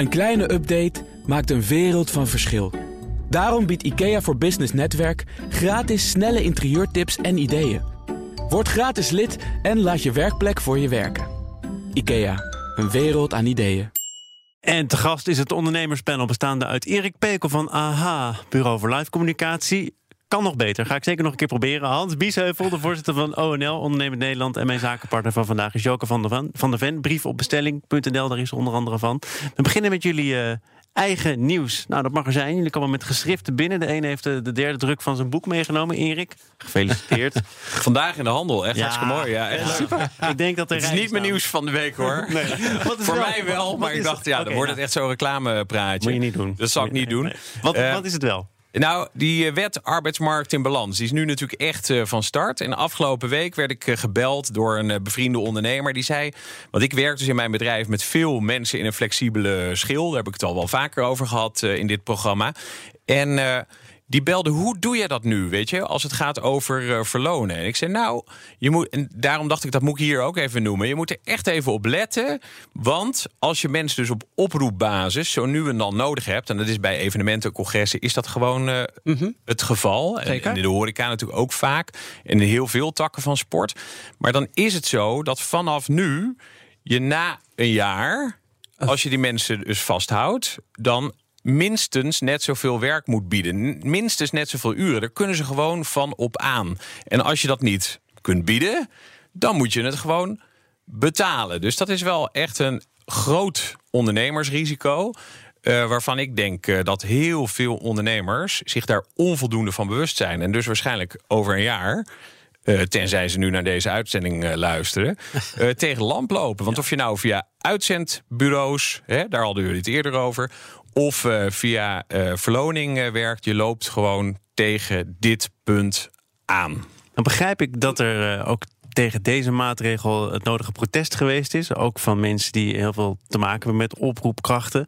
Een kleine update maakt een wereld van verschil. Daarom biedt IKEA voor Business Netwerk gratis snelle interieurtips en ideeën. Word gratis lid en laat je werkplek voor je werken. IKEA, een wereld aan ideeën. En te gast is het ondernemerspanel bestaande uit Erik Pekel van AHA, Bureau voor Live Communicatie. Kan nog beter, ga ik zeker nog een keer proberen. Hans Biesheuvel, de voorzitter van ONL, Ondernemend Nederland. En mijn zakenpartner van vandaag is Joke van der, Van, van der Ven. Brief op bestelling.nl, daar is er onder andere van. We beginnen met jullie eh, eigen nieuws. Nou, dat mag er zijn. Jullie komen met geschriften binnen. De ene heeft de, de derde druk van zijn boek meegenomen. Erik, gefeliciteerd. Vandaag in de handel, echt hartstikke mooi. Ja, echt super. Ik denk dat er Het is niet mijn nieuws van de week hoor. Nee. Wat is Voor wel- mij wel, maar ik dacht, ja, dan wordt het nou, echt zo'n reclamepraatje. Moet je niet doen. Dat zal ik Nee, niet doen. nee. Wat, Eh, wat is het wel? Nou, die eh, wet arbeidsmarkt in balans die is nu natuurlijk echt eh, van start. En afgelopen week werd ik eh, gebeld door een bevriende ondernemer. Die zei, want ik werk dus in mijn bedrijf met veel mensen in een flexibele schil. Daar heb ik het al wel vaker over gehad eh, in dit programma. En die belde, hoe doe je dat nu, weet je, als het gaat over eh, verlonen? En ik zei, nou, je moet, en daarom dacht ik, dat moet ik hier ook even noemen. Je moet er echt even op letten, want als je mensen dus op oproepbasis zo nu en dan nodig hebt, en dat is bij evenementen, congressen, is dat gewoon eh, het geval. En, en in de horeca natuurlijk ook vaak, en in heel veel takken van sport. Maar dan is het zo dat vanaf nu je na een jaar, als je die mensen dus vasthoudt, dan minstens net zoveel werk moet bieden. Minstens net zoveel uren. Daar kunnen ze gewoon van op aan. En als je dat niet kunt bieden, dan moet je het gewoon betalen. Dus dat is wel echt een groot ondernemersrisico. eh, waarvan ik denk eh, dat heel veel ondernemers zich daar onvoldoende van bewust zijn. En dus waarschijnlijk over een jaar. eh, tenzij ze nu naar deze uitzending luisteren, tegen lamp lopen. Want of je nou via uitzendbureaus, hè, daar hadden jullie het eerder over, of eh, via eh, verloning eh, werkt, je loopt gewoon tegen dit punt aan. Dan begrijp ik dat er ook tegen deze maatregel het nodige protest geweest is. Ook van mensen die heel veel te maken hebben met oproepkrachten.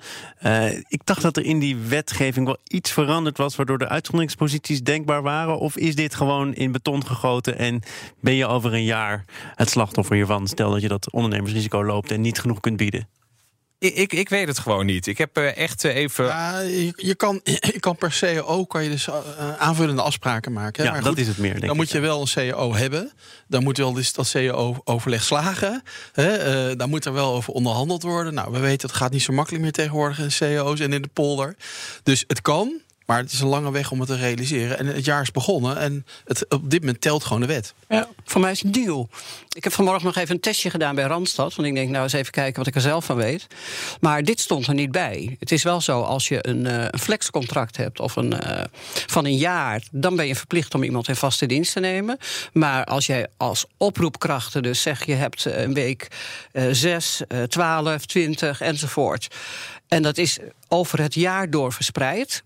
Ik dacht dat er in die wetgeving wel iets veranderd was... waardoor de uitzonderingsposities denkbaar waren. Of is dit gewoon in beton gegoten... en ben je over een jaar het slachtoffer hiervan? Stel dat je dat ondernemersrisico loopt en niet genoeg kunt bieden. Ik, ik, ik weet het gewoon niet. Ik heb eh, echt eh, even. Ja, je, je kan, je kan per CEO kan je dus eh, aanvullende afspraken maken. hè. Ja, Maar dat is het meer, denk Dan ik, moet je wel een CEO hebben. Dan moet wel dus dat CEO-overleg slagen. Hè? eh, dan moet er wel over onderhandeld worden. Nou, we weten het gaat niet zo makkelijk meer tegenwoordig in CEO's en in de polder. Dus het kan, maar het is een lange weg om het te realiseren. En het jaar is begonnen en het, op dit moment telt gewoon de wet. Ja, voor mij is het deal. Ik heb vanmorgen nog even een testje gedaan bij Randstad. Want ik denk, nou eens even kijken wat ik er zelf van weet. Maar dit stond er niet bij. Het is wel zo, als je een, eh, een flexcontract hebt of een, eh, van een jaar... dan ben je verplicht om iemand in vaste dienst te nemen. Maar als jij als oproepkrachten dus zeg... je hebt eh, een week zes, eh, twaalf, twintig enzovoort... en dat is over het jaar door verspreid...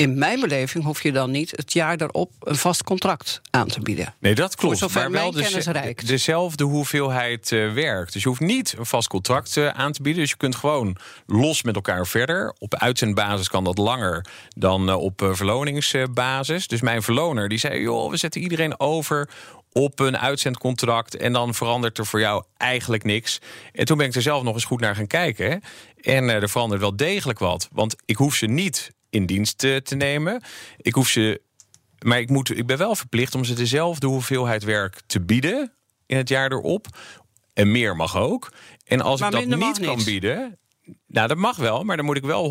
In mijn beleving hoef je dan niet het jaar daarop een vast contract aan te bieden. Nee, dat klopt. Voor maar wel reikt. dezelfde hoeveelheid eh, werk. Dus je hoeft niet een vast contract eh, aan te bieden. Dus je kunt gewoon los met elkaar verder. Op uitzendbasis kan dat langer dan eh, op verloningsbasis. Dus mijn verloner die zei: joh, we zetten iedereen over op een uitzendcontract en dan verandert er voor jou eigenlijk niks. En toen ben ik er zelf nog eens goed naar gaan kijken. En er verandert wel degelijk wat. Want ik hoef ze niet in dienst te nemen. Ik hoef ze maar ik, moet, ik ben wel verplicht om ze dezelfde hoeveelheid werk te bieden in het jaar erop. En meer mag ook. En als Maar ik dat niet kan bieden. Nou, dat mag wel, maar dan moet ik wel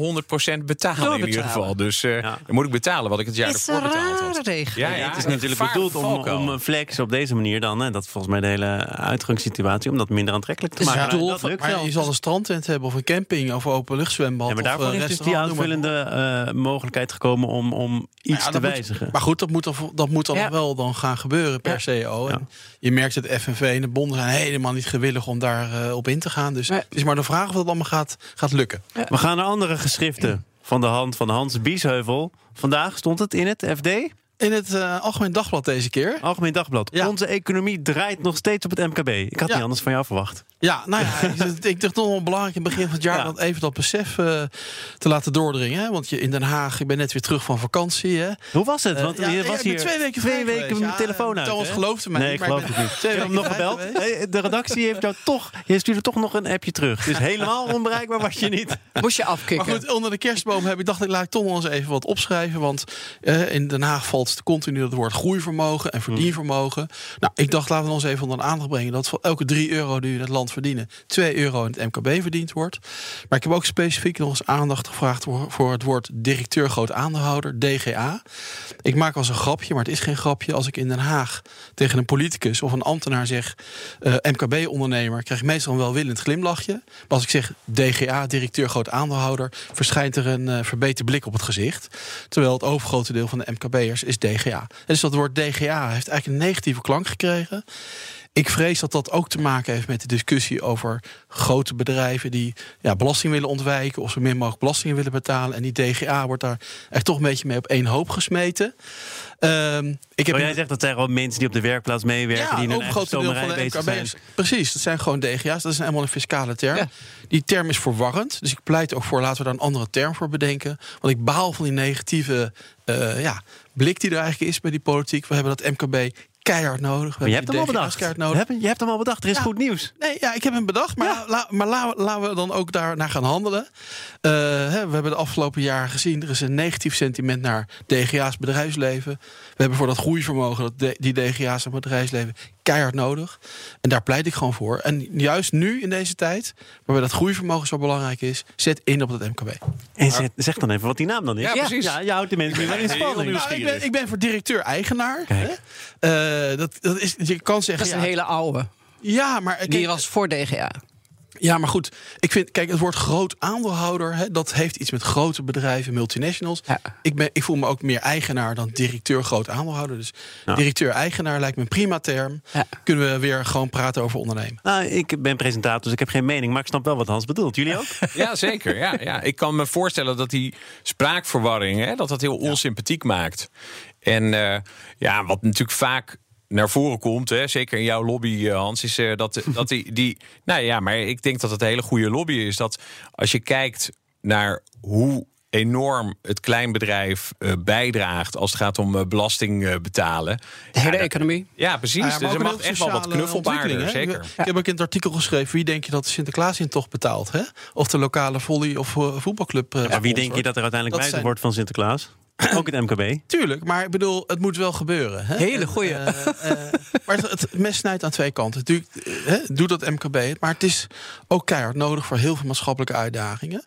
100% betalen in ieder geval. Dus eh, Ja. dan moet ik betalen wat ik het jaar is ervoor betaald had. Ja, ja, het is natuurlijk bedoeld om, om een flex op deze manier dan. Hè, dat is volgens mij de hele uitgangssituatie. Om dat minder aantrekkelijk te Is maken. doel dat lukt Maar wel. je zal een strandtent hebben of een camping of openluchtzwembad. Ja, maar of daarvoor een is dus die aanvullende eh, mogelijkheid gekomen om, om iets Ja, te moet- wijzigen. maar goed, dat moet, dan, dat moet dan wel dan gaan gebeuren per CEO. En je merkt dat FNV en de bonden zijn helemaal niet gewillig om daar eh, op in te gaan. Dus het is maar de vraag of dat allemaal gaat, gaat lukken. We gaan naar andere geschriften van de hand van Hans Biesheuvel. Vandaag stond het in het FD. In het uh, Algemeen Dagblad deze keer. Algemeen Dagblad. Ja. Onze economie draait nog steeds op het MKB. Ik had Ja. niet anders van jou verwacht. Ja, nou ja, ik, dacht toch wel belangrijk in het begin van het jaar Ja. dat even dat besef eh, te laten doordringen. Hè? Want je in Den Haag, ik ben net weer terug van vakantie. Hè? Hoe was het? Eh, Want ja, je was hier twee weken twee vrij weken met mijn Ja, telefoon uit. Thomas geloofde mij Nee, ik maar geloof ik het ben niet. twee Ik heb hem nog gebeld. Hey, De redactie heeft jou toch... Je stuurde toch nog een appje terug. Dus helemaal onbereikbaar was je niet. Moest je Maar afkicken. goed, onder de kerstboom heb ik dacht ik laat ik toch nog eens even wat opschrijven. Want eh, in Den Haag valt continu het woord groeivermogen en verdienvermogen. Nou, ik dacht laten we ons even onder de aandacht brengen dat voor elke 3 euro die we in het land verdienen, 2 euro in het MKB verdiend wordt. Maar ik heb ook specifiek nog eens aandacht gevraagd voor, voor het woord directeur groot aandeelhouder, DGA. Ik maak als een grapje, maar het is geen grapje. Als ik in Den Haag tegen een politicus of een ambtenaar zeg eh, MKB-ondernemer, krijg ik meestal een welwillend glimlachje. Maar als ik zeg DGA, directeur groot aandeelhouder, verschijnt er een eh, verbeterd blik op het gezicht. Terwijl het overgrote deel van de MKB'ers is DGA. Dus dat woord DGA heeft eigenlijk een negatieve klank gekregen. Ik vrees dat dat ook te maken heeft met de discussie over grote bedrijven die ja, belasting willen ontwijken of zo min mogelijk belastingen willen betalen. En die DGA wordt daar echt toch een beetje mee op één hoop gesmeten. Ehm, ik heb Maar jij zegt dat zijn gewoon mensen die op de werkplaats meewerken. ja, die in een overgrote deel van de. MKB'ers. Precies, dat zijn gewoon DGA's. Dat is helemaal een fiscale term. Ja. Die term is verwarrend. Dus ik pleit ook voor, laten we daar een andere term voor bedenken. Want ik baal van die negatieve eh, ja, blik die er eigenlijk is bij die politiek. We hebben dat MKB keihard nodig. Maar je hebt hem al bedacht. Je nodig. hebt, je hebt hem al bedacht. Er is Ja. goed nieuws. Nee, ja, ik heb hem bedacht, maar, Ja. la- maar la- laten we dan ook daar naar gaan handelen. Eh, hè, we hebben de afgelopen jaren gezien, er is een negatief sentiment naar DGA's bedrijfsleven. We hebben voor dat groeivermogen, dat de- die DGA's en bedrijfsleven, keihard nodig. En daar pleit ik gewoon voor. En juist nu in deze tijd, waarbij dat groeivermogen zo belangrijk is, zet in op het MKB. En zeg, zeg dan even wat die naam dan is. Ja, precies. Ja, je houdt de mensen wel in spanning. Nou, ik, ben, ik ben voor directeur-eigenaar. Eh, dat, dat is, je kan zeggen, Dat is een ja, hele oude. ja, maar kijk, Die was voor DGA. Ja, maar goed. Ik vind, kijk, het woord groot aandeelhouder, hè, dat heeft iets met grote bedrijven, multinationals. Ja. Ik, ben, ik voel me ook meer eigenaar dan directeur groot aandeelhouder. Dus Ja. directeur-eigenaar lijkt me een prima term. Ja. Kunnen we weer gewoon praten over ondernemen. Nou, ik ben presentator, dus ik heb geen mening. Maar ik snap wel wat Hans bedoelt. Jullie ook? Ja, zeker. Ja, ja. Ik kan me voorstellen dat die spraakverwarring, hè, dat dat heel onsympathiek maakt. En eh, ja, wat natuurlijk vaak naar voren komt, hè, zeker in jouw lobby, eh, Hans, is eh, dat, dat die, die. Nou ja, maar ik denk dat het een hele goede lobby is. Dat als je kijkt naar hoe enorm het kleinbedrijf eh, bijdraagt als het gaat om eh, belasting eh, betalen. De hele Ja, economie. Ja, precies. Ja, maar dus er mag echt wel wat knuffelbaarder, zeker. Ik, ik heb ook in het artikel geschreven, wie denk je dat de Sinterklaas in toch betaalt? Hè? Of de lokale volley- of voetbalclub. Maar wie denk je dat er uiteindelijk zijn- wordt van Sinterklaas? Ook het MKB. Tuurlijk, maar ik bedoel, het moet wel gebeuren. Hè? Hele goeie. Eh, eh, maar het, het mes snijdt aan twee kanten. Natuurlijk, eh, hè, doe dat MKB, maar het is ook keihard nodig voor heel veel maatschappelijke uitdagingen.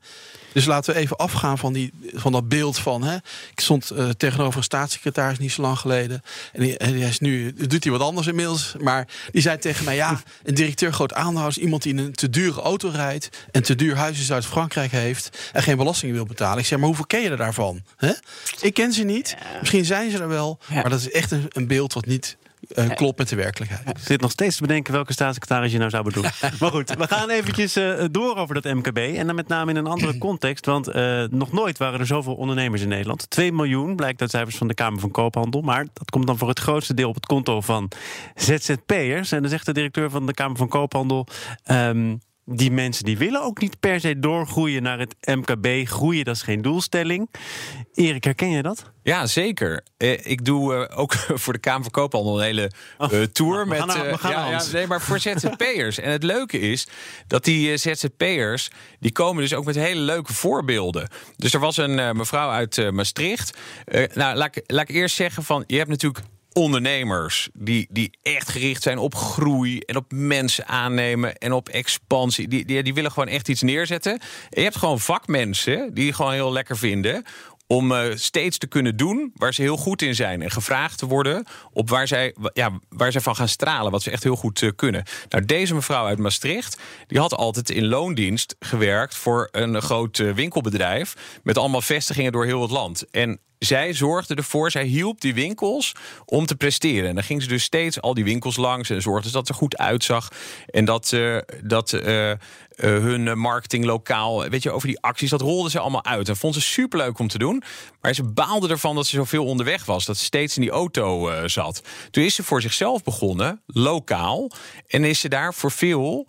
Dus laten we even afgaan van, die, van dat beeld van. Hè. Ik stond eh, tegenover een staatssecretaris niet zo lang geleden. En die, die is nu doet hij wat anders inmiddels. Maar die zei tegen mij: ja, een directeur groot aandeelhouder is iemand die in een te dure auto rijdt. En te duur huis in Zuid-Frankrijk heeft. En geen belasting wil betalen. Ik zeg: maar hoeveel ken je er daarvan? Hè? Ik ken ze niet. Misschien zijn ze er wel. Maar dat is echt een, een beeld wat niet eh, klopt met de werkelijkheid. Ik zit nog steeds te bedenken welke staatssecretaris je nou zou bedoelen. maar goed, we gaan eventjes eh, door over dat MKB. En dan met name in een andere context. Want nog nooit waren er zoveel ondernemers in Nederland. 2 miljoen blijkt uit cijfers van de Kamer van Koophandel. Maar dat komt dan voor het grootste deel op het konto van ZZP'ers. En dan zegt de directeur van de Kamer van Koophandel... ehm, die mensen die willen ook niet per se doorgroeien naar het MKB. Groeien, dat is geen doelstelling. Erik, herken je dat? Ja, zeker. Eh, ik doe eh, ook voor de Kamer van Koophandel een hele eh, tour. met, naar- ja, ja, nee, maar voor ZZP'ers. en het leuke is dat die ZZP'ers... die komen dus ook met hele leuke voorbeelden. Dus er was een mevrouw uit Maastricht. Nou, laat, ik- laat ik eerst zeggen van... je hebt natuurlijk ondernemers die, die echt gericht zijn op groei en op mensen aannemen en op expansie. Die, die, die willen gewoon echt iets neerzetten. En je hebt gewoon vakmensen die gewoon heel lekker vinden om eh, steeds te kunnen doen waar ze heel goed in zijn en gevraagd te worden op waar zij, ja, waar zij van gaan stralen, wat ze echt heel goed eh, kunnen. Nou, deze mevrouw uit Maastricht, die had altijd in loondienst gewerkt voor een groot eh, winkelbedrijf met allemaal vestigingen door heel het land. En zij zorgde ervoor, zij hielp die winkels om te presteren. En dan ging ze dus steeds al die winkels langs en zorgde ze dat er goed uitzag. En dat, eh, dat eh, eh, hun marketing lokaal, weet je, over die acties, dat rolde ze allemaal uit. En vond ze superleuk om te doen. Maar ze baalde ervan dat ze zoveel onderweg was, dat ze steeds in die auto zat. Toen is ze voor zichzelf begonnen, lokaal. En is ze daar voor veel.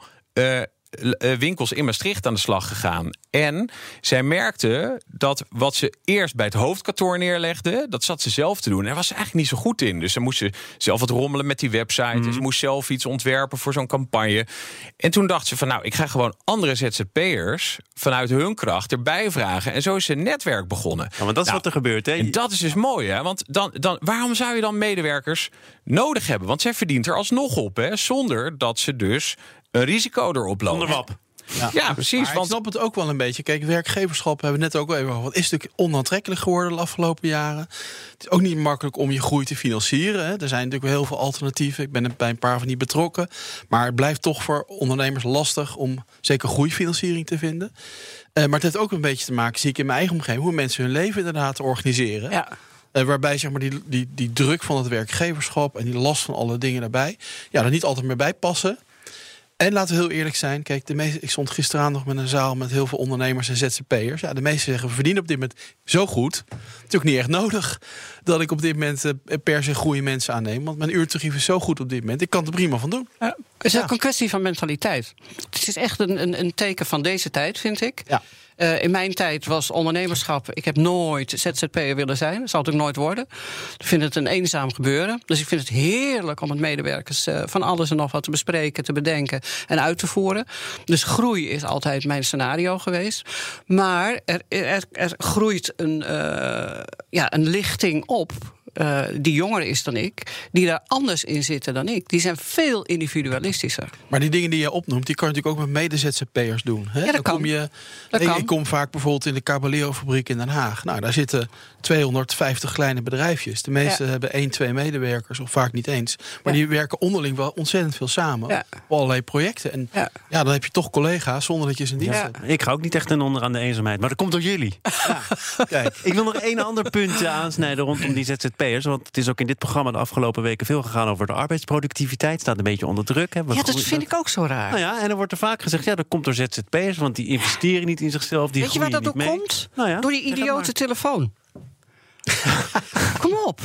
Winkels in Maastricht aan de slag gegaan. En zij merkte dat wat ze eerst bij het hoofdkantoor neerlegde, dat zat ze zelf te doen. En daar was ze eigenlijk niet zo goed in. Dus ze moest ze zelf wat rommelen met die website. En ze moest zelf iets ontwerpen voor zo'n campagne. En toen dacht ze van nou, ik ga gewoon andere ZZP'ers vanuit hun kracht erbij vragen. En zo is ze een netwerk begonnen. Ja, want dat is Nou, wat er gebeurt. Hè? en dat is dus mooi, hè? Want dan, dan, waarom zou je dan medewerkers nodig hebben? Want zij verdient er alsnog op, hè? Zonder dat ze dus een risico erop wap. Ja, precies. Maar ik Want snap het ook wel een beetje. Kijk, werkgeverschap hebben we net ook wel even over. Wat is natuurlijk onaantrekkelijk geworden de afgelopen jaren. Het is ook niet makkelijk om je groei te financieren. Hè. Er zijn natuurlijk wel heel veel alternatieven. Ik ben er bij een paar van die betrokken. Maar het blijft toch voor ondernemers lastig om zeker groeifinanciering te vinden. Eh, maar het heeft ook een beetje te maken, zie ik in mijn eigen omgeving, hoe mensen hun leven inderdaad organiseren. Ja. Eh, waarbij zeg maar, die, die, die druk van het werkgeverschap en die last van alle dingen daarbij, ja, er niet altijd meer bij passen. En laten we heel eerlijk zijn. Kijk, de meeste, ik stond gisteravond nog met een zaal met heel veel ondernemers en ZZP'ers. Ja, de meesten zeggen, we verdienen op dit moment zo goed. Ook niet echt nodig dat ik op dit moment eh, per se goede mensen aanneem. Want mijn uurtarief is zo goed op dit moment. Ik kan er prima van doen. Het is ook een kwestie van mentaliteit. Het is echt een, een, een teken van deze tijd, vind ik. Ja. Eh, in mijn tijd was ondernemerschap. Ik heb nooit ZZP'er willen zijn. Dat zal het ook nooit worden. Ik vind het een eenzaam gebeuren. Dus ik vind het heerlijk om met medewerkers eh, van alles en nog wat te bespreken, te bedenken en uit te voeren. Dus groei is altijd mijn scenario geweest. Maar er, er, groeit een, eh, ja, een lichting op. eh, die jonger is dan ik, die daar anders in zitten dan ik. Die zijn veel individualistischer. Maar die dingen die je opnoemt, die kan je natuurlijk ook met mede-ZZP'ers doen. Hè? Ja, dat Dan kan. Kom je, Dat ik, kan. ik kom vaak bijvoorbeeld in de Caballero-fabriek in Den Haag. Nou, daar zitten 250 kleine bedrijfjes. De meeste Ja. hebben één, twee medewerkers, of vaak niet eens. Maar Ja. die werken onderling wel ontzettend veel samen. Ja. Op allerlei projecten. En ja. Ja. dan heb je toch collega's zonder dat je ze in dienst Ja. hebt. Ik ga ook niet echt ten onder aan de eenzaamheid. Maar dat komt door jullie. Kijk, Ik wil nog één ander punt eh, aansnijden rondom die ZZP'ers. Want het is ook in dit programma de afgelopen weken veel gegaan over de arbeidsproductiviteit. Staat een beetje onder druk. Hè. Ja, dat vind ik ook zo raar. Nou ja, en er wordt er vaak gezegd, ja, dat komt door ZZP'ers. Want die investeren niet in zichzelf, die Weet je waar dat door mee. komt? Nou ja, Door die idiote maar. telefoon. Kom op.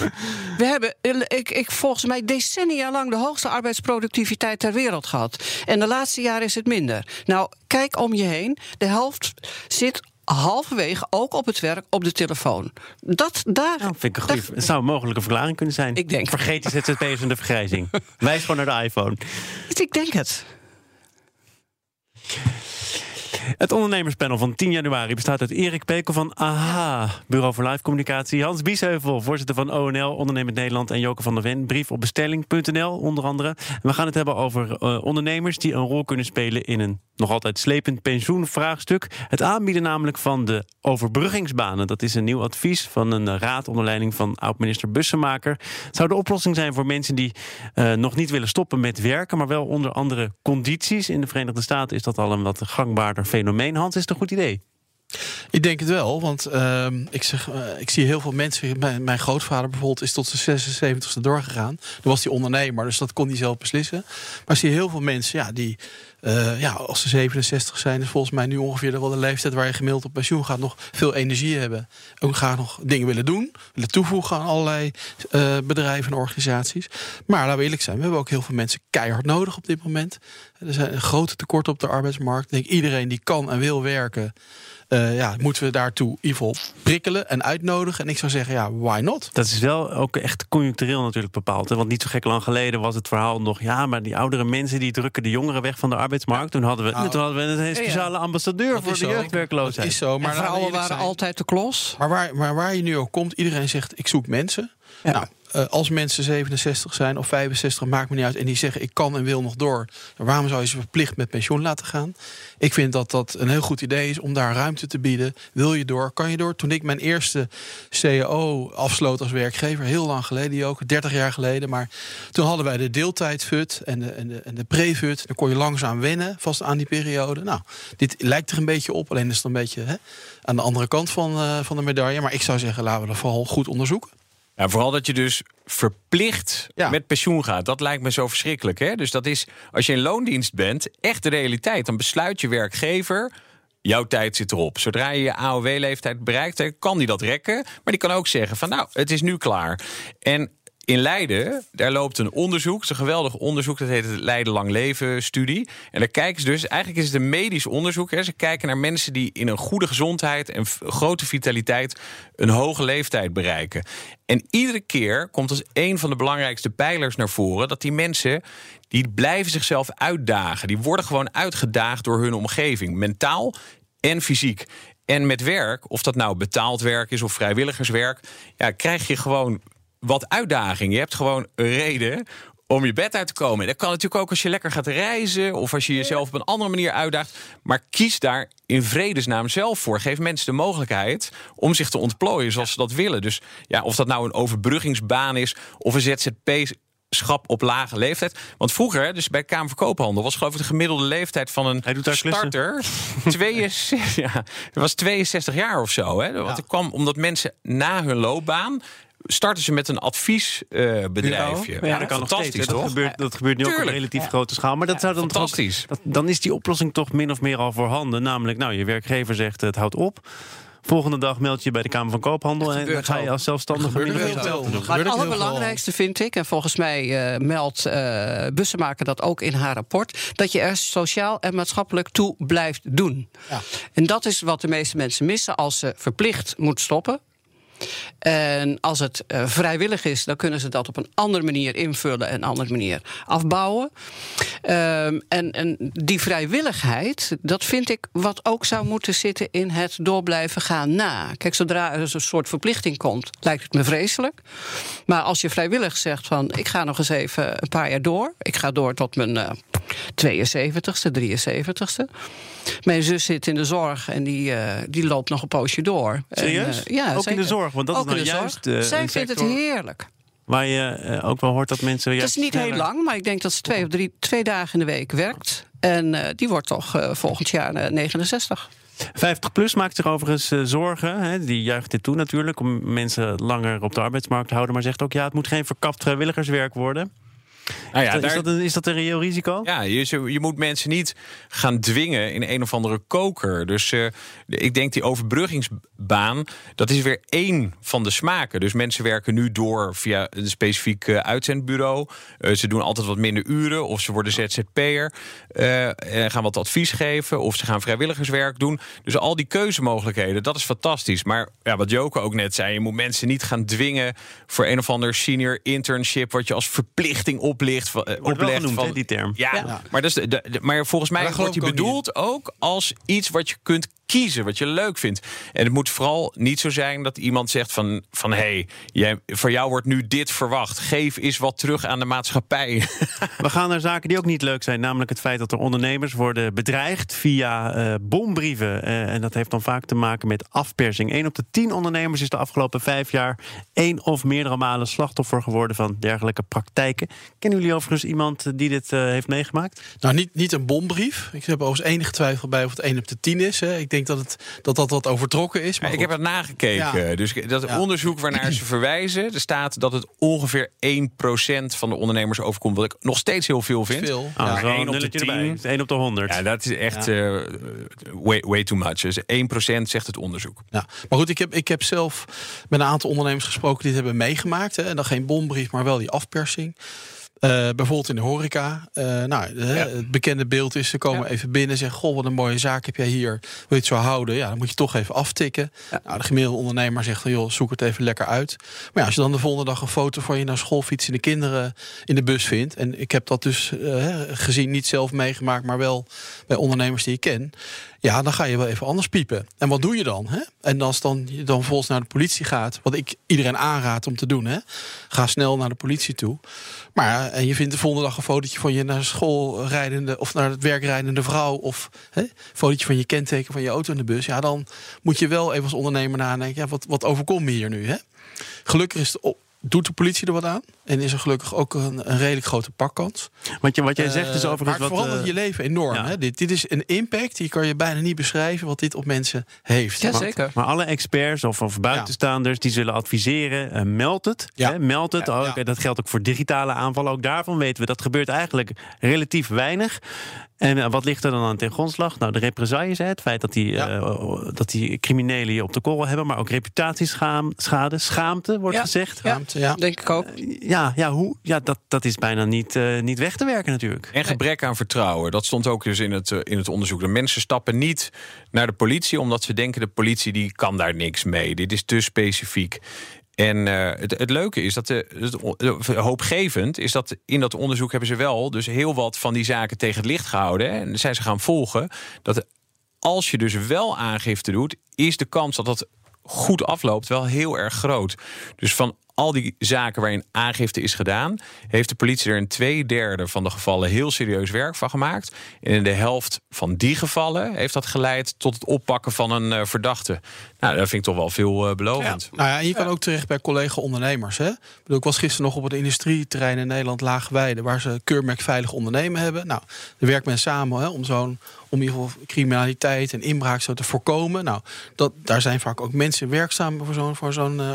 We hebben, ik, ik, volgens mij decennia lang de hoogste arbeidsproductiviteit ter wereld gehad. En de laatste jaren is het minder. Nou, kijk om je heen. De helft zit halverwege, ook op het werk, op de telefoon. Dat, daar, Nou, vind ik een goede, het zou een mogelijke verklaring kunnen zijn. Ik denk- Vergeet die ZZP'ers en de vergrijzing. Wijs gewoon naar de iPhone. ik denk het. Het ondernemerspanel van 10 januari bestaat uit Erik Pekel van AHA, Bureau voor Live Communicatie. Hans Biesheuvel, voorzitter van ONL, Ondernemend Nederland. En Joke van der Ven, brief op bestelling.nl onder andere. En we gaan het hebben over eh, ondernemers die een rol kunnen spelen in een nog altijd slepend pensioenvraagstuk. Het aanbieden namelijk van de overbruggingsbanen. Dat is een nieuw advies van een raad onder leiding van oud-minister Bussemaker. Het zou de oplossing zijn voor mensen die eh, nog niet willen stoppen met werken, maar wel onder andere condities. In de Verenigde Staten is dat al een wat gangbaarder fenomeen. Hans, is een goed idee? Ik denk het wel, want ehm, ik, zeg, eh, ik zie heel veel mensen. Mijn, grootvader bijvoorbeeld is tot zijn 76ste doorgegaan. Toen was hij ondernemer, dus dat kon hij zelf beslissen. Maar ik zie heel veel mensen ja, die, eh, ja, als ze 67 zijn, is volgens mij nu ongeveer wel de leeftijd waar je gemiddeld op pensioen gaat, nog veel energie hebben. Ook graag nog dingen willen doen, willen toevoegen aan allerlei eh, bedrijven en organisaties. Maar laten we eerlijk zijn, we hebben ook heel veel mensen keihard nodig op dit moment. Er zijn een grote tekorten op de arbeidsmarkt. Ik denk iedereen die kan en wil werken. Eh, ja, moeten we daartoe in ieder geval prikkelen en uitnodigen. En ik zou zeggen, ja, why not? Dat is wel ook echt conjunctureel natuurlijk bepaald. Hè? Want niet zo gek lang geleden was het verhaal nog... ja, maar die oudere mensen die drukken de jongeren weg van de arbeidsmarkt. Toen hadden we, Nou, toen hadden we een speciale ambassadeur Dat voor de zo. jeugdwerkloosheid. Dat is zo, maar vrouwen waren zijn. altijd de klos. Maar waar, maar waar je nu ook komt, iedereen zegt, ik zoek mensen. Ja. Nou, eh, als mensen 67 zijn of 65, maakt me niet uit. En die zeggen ik kan en wil nog door. Waarom zou je ze verplicht met pensioen laten gaan? Ik vind dat dat een heel goed idee is om daar ruimte te bieden. Wil je door, kan je door. Toen ik mijn eerste CAO afsloot als werkgever, heel lang geleden ook, 30 jaar geleden. Maar toen hadden wij de deeltijdfut en de, en de, en de pre-fut. Dan kon je langzaam wennen vast aan die periode. Nou, dit lijkt er een beetje op. Alleen is het een beetje hè, aan de andere kant van, eh, van de medaille. Maar ik zou zeggen, laten we dat vooral goed onderzoeken. Ja, vooral dat je dus verplicht Ja. met pensioen gaat. Dat lijkt me zo verschrikkelijk. Hè? Dus dat is, als je in loondienst bent, echt de realiteit. Dan besluit je werkgever, jouw tijd zit erop. Zodra je je AOW-leeftijd bereikt, kan die dat rekken. Maar die kan ook zeggen van, nou, het is nu klaar. En in Leiden, daar loopt een onderzoek. Een geweldig onderzoek. Dat heet het Leiden Lang Leven studie. En daar kijken ze dus, eigenlijk is het een medisch onderzoek. Hè. Ze kijken naar mensen die in een goede gezondheid en grote vitaliteit een hoge leeftijd bereiken. En iedere keer komt als een van de belangrijkste pijlers naar voren dat die mensen die blijven zichzelf uitdagen. Die worden gewoon uitgedaagd door hun omgeving, mentaal en fysiek. En met werk, of dat nou betaald werk is of vrijwilligerswerk, ja, krijg je gewoon wat uitdaging. Je hebt gewoon een reden om je bed uit te komen. Dat kan natuurlijk ook als je lekker gaat reizen of als je jezelf op een andere manier uitdaagt. Maar kies daar in vredesnaam zelf voor. Geef mensen de mogelijkheid om zich te ontplooien zoals ze dat willen. Dus ja, of dat nou een overbruggingsbaan is of een ZZP schap op lage leeftijd. Want vroeger, dus bij Kamer van Koophandel, was geloof ik de gemiddelde leeftijd van een starter 62, ja, het was 62 jaar of zo. Hè? Want het kwam omdat mensen na hun loopbaan starten ze met een adviesbedrijfje. Bureau. Ja, dat kan nog steeds. fantastisch. Dat toch? gebeurt, dat gebeurt nu ook op relatief grote schaal. Maar dat zou dan toch Fantastisch. dat, dan is die oplossing toch min of meer al voorhanden. Namelijk, nou, je werkgever zegt het houdt op. Volgende dag meld je je bij de Kamer van Koophandel. En dan ga je als zelfstandige gebeurt min of heel meer veel. hetzelfde doen. Dat Maar het allerbelangrijkste vind ik, en volgens mij eh, meldt eh Bussemaker dat ook in haar rapport, dat je er sociaal en maatschappelijk toe blijft doen. Ja. En dat is wat de meeste mensen missen als ze verplicht moet stoppen. En als het eh, vrijwillig is, dan kunnen ze dat op een andere manier invullen en een andere manier afbouwen. Ehm, en, en die vrijwilligheid, dat vind ik wat ook zou moeten zitten in het door blijven gaan na. Kijk, zodra er een soort verplichting komt, lijkt het me vreselijk. Maar als je vrijwillig zegt van ik ga nog eens even een paar jaar door. Ik ga door tot mijn eh 72ste, 73ste. Mijn zus zit in de zorg en die, eh, die loopt nog een poosje door. Serieus? En, eh, ja, Ook in de zorg? Want dat is Ook nou juist, eh, Zij vindt het heerlijk. Waar je eh, ook wel hoort dat mensen... Het is niet heel lang, maar ik denk dat ze twee of drie twee dagen in de week werkt. En eh, die wordt toch volgend jaar eh, 69. 50 plus maakt zich overigens zorgen. Hè, die juicht dit toe natuurlijk om mensen langer op de arbeidsmarkt te houden. Maar zegt ook ja, het moet geen verkapt vrijwilligerswerk worden. Nou ja, is, daar- dat een, is dat een reëel risico? Ja, je, je moet mensen niet gaan dwingen in een of andere koker. Dus eh, ik denk die overbruggingsbaan, dat is weer één van de smaken. Dus mensen werken nu door via een specifiek eh, uitzendbureau. Eh, ze doen altijd wat minder uren of ze worden ZZP'er. en gaan wat advies geven of ze gaan vrijwilligerswerk doen. Dus al die keuzemogelijkheden, dat is fantastisch. Maar ja, wat Joke ook net zei, je moet mensen niet gaan dwingen voor een of ander senior internship wat je als verplichting oplicht. van- eh, oplegt genoemd, van, hè, die term. ja, Ja. Maar, dat is de, de- maar volgens mij wordt die bedoeld ook als iets wat je kunt kiezen, wat je leuk vindt. En het moet vooral niet zo zijn dat iemand zegt van, van hé, hey, jij, voor jou wordt nu dit verwacht. Geef eens wat terug aan de maatschappij. We gaan naar zaken die ook niet leuk zijn. Namelijk het feit dat er ondernemers worden bedreigd via eh, bombrieven. Eh, en dat heeft dan vaak te maken met afpersing. Eén op de tien ondernemers is de afgelopen vijf jaar... één of meerdere malen slachtoffer geworden van dergelijke praktijken. Kennen jullie overigens iemand die dit eh, heeft meegemaakt? Nou, niet, niet een bombrief. Ik heb overigens enige twijfel bij of het 1 op de 10 is. Hè. Ik denk dat het, dat, dat wat overtrokken is. Maar ik heb het nagekeken. Ja. Dus dat Ja. onderzoek waarnaar ze verwijzen, er staat dat het ongeveer 1% van de ondernemers overkomt. Wat ik nog steeds heel veel vind. veel. Ah, Ja, zo één een op de nulletje tien. erbij. Het is één op de honderd. Ja, dat is echt eh, way, way too much. Dus 1% zegt het onderzoek. Ja. Maar goed, ik heb, ik heb zelf met een aantal ondernemers gesproken die het hebben meegemaakt. Hè. En dan geen bombrief, maar wel die afpersing. Eh, bijvoorbeeld in de horeca. Eh, nou, hè, Het bekende beeld is, ze komen even binnen en zeggen... goh, wat een mooie zaak heb jij hier. Wil je het zo houden? Ja, dan moet je toch even aftikken. Nou, de gemiddelde ondernemer zegt dan, joh, zoek het even lekker uit. Maar ja, als je dan de volgende dag een foto van je naar school fietsende kinderen in de bus vindt... en ik heb dat dus eh, gezien, niet zelf meegemaakt... maar wel bij ondernemers die ik ken... Ja, dan ga je wel even anders piepen. En wat doe je dan? Hè? En als dan, je dan volgens naar de politie gaat, wat ik iedereen aanraad om te doen, hè? ga snel naar de politie toe. Maar en je vindt de volgende dag een fotootje van je naar school rijdende of naar het werk rijdende vrouw, of hè, een fotootje van je kenteken van je auto in de bus. Ja, dan moet je wel even als ondernemer nadenken: ja, wat, wat overkomt me hier nu? Hè? Gelukkig is het doet de politie er wat aan. En is er gelukkig ook een, een redelijk grote pakkans. Want je, wat jij zegt is Uh, overigens... Maar het wat, verandert eh, je leven enorm. ja. Hè? Dit, dit is een impact, die kan je bijna niet beschrijven... wat dit op mensen heeft. Ja, Maar- zeker. Maar alle experts of, of buitenstaanders die zullen adviseren: eh, meld het. Ja. Hè, meld het. Ja, Ook, ja. Dat geldt ook voor digitale aanvallen. Ook daarvan weten we dat gebeurt eigenlijk relatief weinig. En eh, wat ligt er dan aan ten grondslag? Nou, de represailles, hè, het feit dat die, Ja. eh, dat die criminelen je op de korrel hebben, maar ook reputatieschade, schaamte wordt Ja. gezegd. Ja. Denk ik ook. Ja, ja, hoe? ja dat, dat is bijna niet, eh, niet weg te werken natuurlijk. En gebrek aan vertrouwen. Dat stond ook dus in het, eh, in het onderzoek. De mensen stappen niet naar de politie omdat ze denken de politie die kan daar niks mee. Dit is te specifiek. En eh, het, het leuke is dat de, het, hoopgevend is dat in dat onderzoek hebben ze wel dus heel wat van die zaken tegen het licht gehouden. Hè, en zijn ze gaan volgen dat als je dus wel aangifte doet, is de kans dat dat goed afloopt wel heel erg groot. Dus van al die zaken waarin aangifte is gedaan, heeft de politie er in twee derde van de gevallen heel serieus werk van gemaakt. En in de helft van die gevallen heeft dat geleid tot het oppakken van een eh, verdachte. Nou, dat vind ik toch wel veel eh, belovend. Nou ja, je kan ook terecht bij collega-ondernemers. Hè? Ik, bedoel, ik was gisteren nog op het industrieterrein in Nederland Laagweide... waar ze keurmerk veilig ondernemen hebben. Nou, daar werkt men samen hè, om zo'n om in ieder geval criminaliteit en inbraak zo te voorkomen. Nou, dat, daar zijn vaak ook mensen werkzaam voor zo'n voor zo'n eh,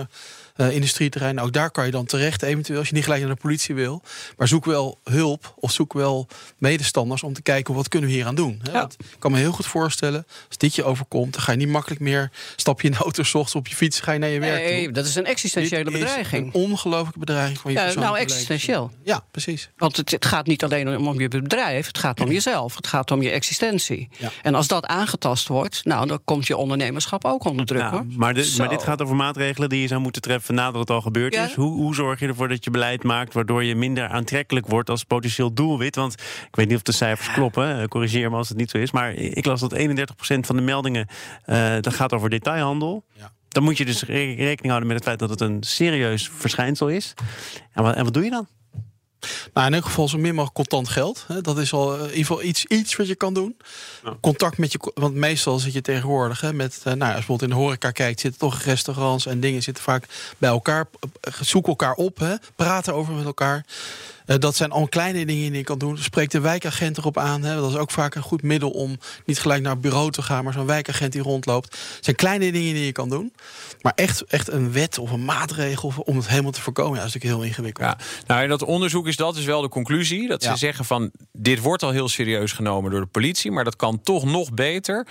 eh, industrieterrein. Ook daar kan je dan terecht, eventueel, als je niet gelijk naar de politie wil. Maar zoek wel hulp of zoek wel medestanders om te kijken wat kunnen we hier aan doen. Hè? Ja. Want ik kan me heel goed voorstellen, als dit je overkomt, dan ga je niet makkelijk meer stap je in de auto, 's ochtends op je fiets, ga je naar je werk. Nee, toe. dat is een existentiële Dit is bedreiging. Een ongelooflijke bedreiging van je Ja, persoonlijke nou, existentieel. Ja, precies. Want het, het gaat niet alleen om, om je bedrijf, het gaat om jezelf, het gaat om je existentie. Ja. En als dat aangetast wordt, nou, dan komt je ondernemerschap ook onder druk. Ja, hoor. maar, dit- Zo. maar dit gaat over maatregelen die je zou moeten treffen nadat het al gebeurd Ja. is. Hoe, hoe zorg je ervoor dat je beleid maakt waardoor je minder aantrekkelijk wordt als potentieel doelwit? Want ik weet niet of de cijfers kloppen, eh, corrigeer me als het niet zo is. Maar ik las dat 31% van de meldingen eh, dat gaat over detailhandel. Ja. Dan moet je dus re- rekening houden met het feit dat het een serieus verschijnsel is. En wat, en wat doe je dan? Nou, in elk geval zo min mogelijk contant geld. Hè. Dat is al eh, in ieder geval iets, iets wat je kan doen. Contact met je... Want meestal zit je tegenwoordig hè, met... eh, nou, als je bijvoorbeeld in de horeca kijkt... zitten toch restaurants en dingen zitten vaak bij elkaar. eh, Zoek elkaar op, hè, praten over met elkaar. Eh, dat zijn al kleine dingen die je kan doen. Spreek de wijkagent erop aan. Hè. Dat is ook vaak een goed middel om niet gelijk naar het bureau te gaan... maar zo'n wijkagent die rondloopt. Het zijn kleine dingen die je kan doen. Maar echt, echt een wet of een maatregel om het helemaal te voorkomen... Ja, dat is natuurlijk heel ingewikkeld. Ja, nou in dat onderzoek is dat dus wel de conclusie. Dat Ja. ze zeggen van dit wordt al heel serieus genomen door de politie, maar dat kan toch nog beter.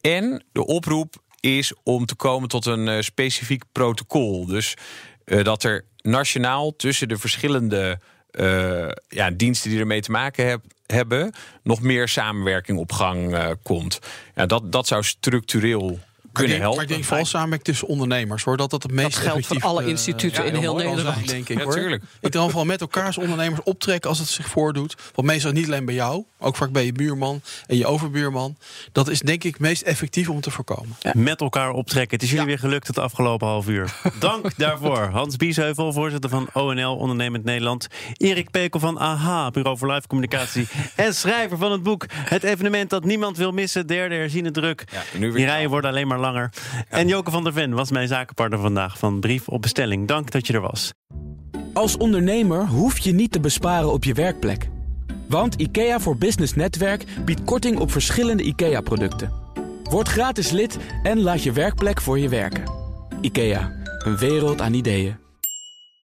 En de oproep is om te komen tot een eh, specifiek protocol. Dus eh, dat er nationaal tussen de verschillende eh, ja, diensten die ermee te maken heb- hebben, nog meer samenwerking op gang eh, komt. Ja, dat, dat zou structureel kunnen denk, helpen. Maar ik denk vooral samenwerking tussen ondernemers, hoor. Dat dat het meest geldt voor alle eh, instituten in ja, heel Nederland. denk ik, Ja, hoor. Ik dan vooral met elkaar als ondernemers optrekken als het zich voordoet. Want meestal niet alleen bij jou, ook vaak bij je buurman en je overbuurman. Dat is denk ik het meest effectief om te voorkomen. Met elkaar optrekken. Het is jullie Ja. weer gelukt het afgelopen half uur. Dank daarvoor. Hans Biesheuvel, voorzitter van ONL Ondernemend Nederland. Erik Pekel van AHA, Bureau voor Live Communicatie. En schrijver van het boek Het evenement dat niemand wil missen. Derde herziene druk. Ja, nu weer Die rijen worden alleen maar langer. En Joke van der Ven was mijn zakenpartner vandaag van Brief op Bestelling. Dank dat je er was. Als ondernemer hoef je niet te besparen op je werkplek. Want IKEA voor Business Netwerk biedt korting op verschillende IKEA-producten. Word gratis lid en laat je werkplek voor je werken. IKEA, een wereld aan ideeën.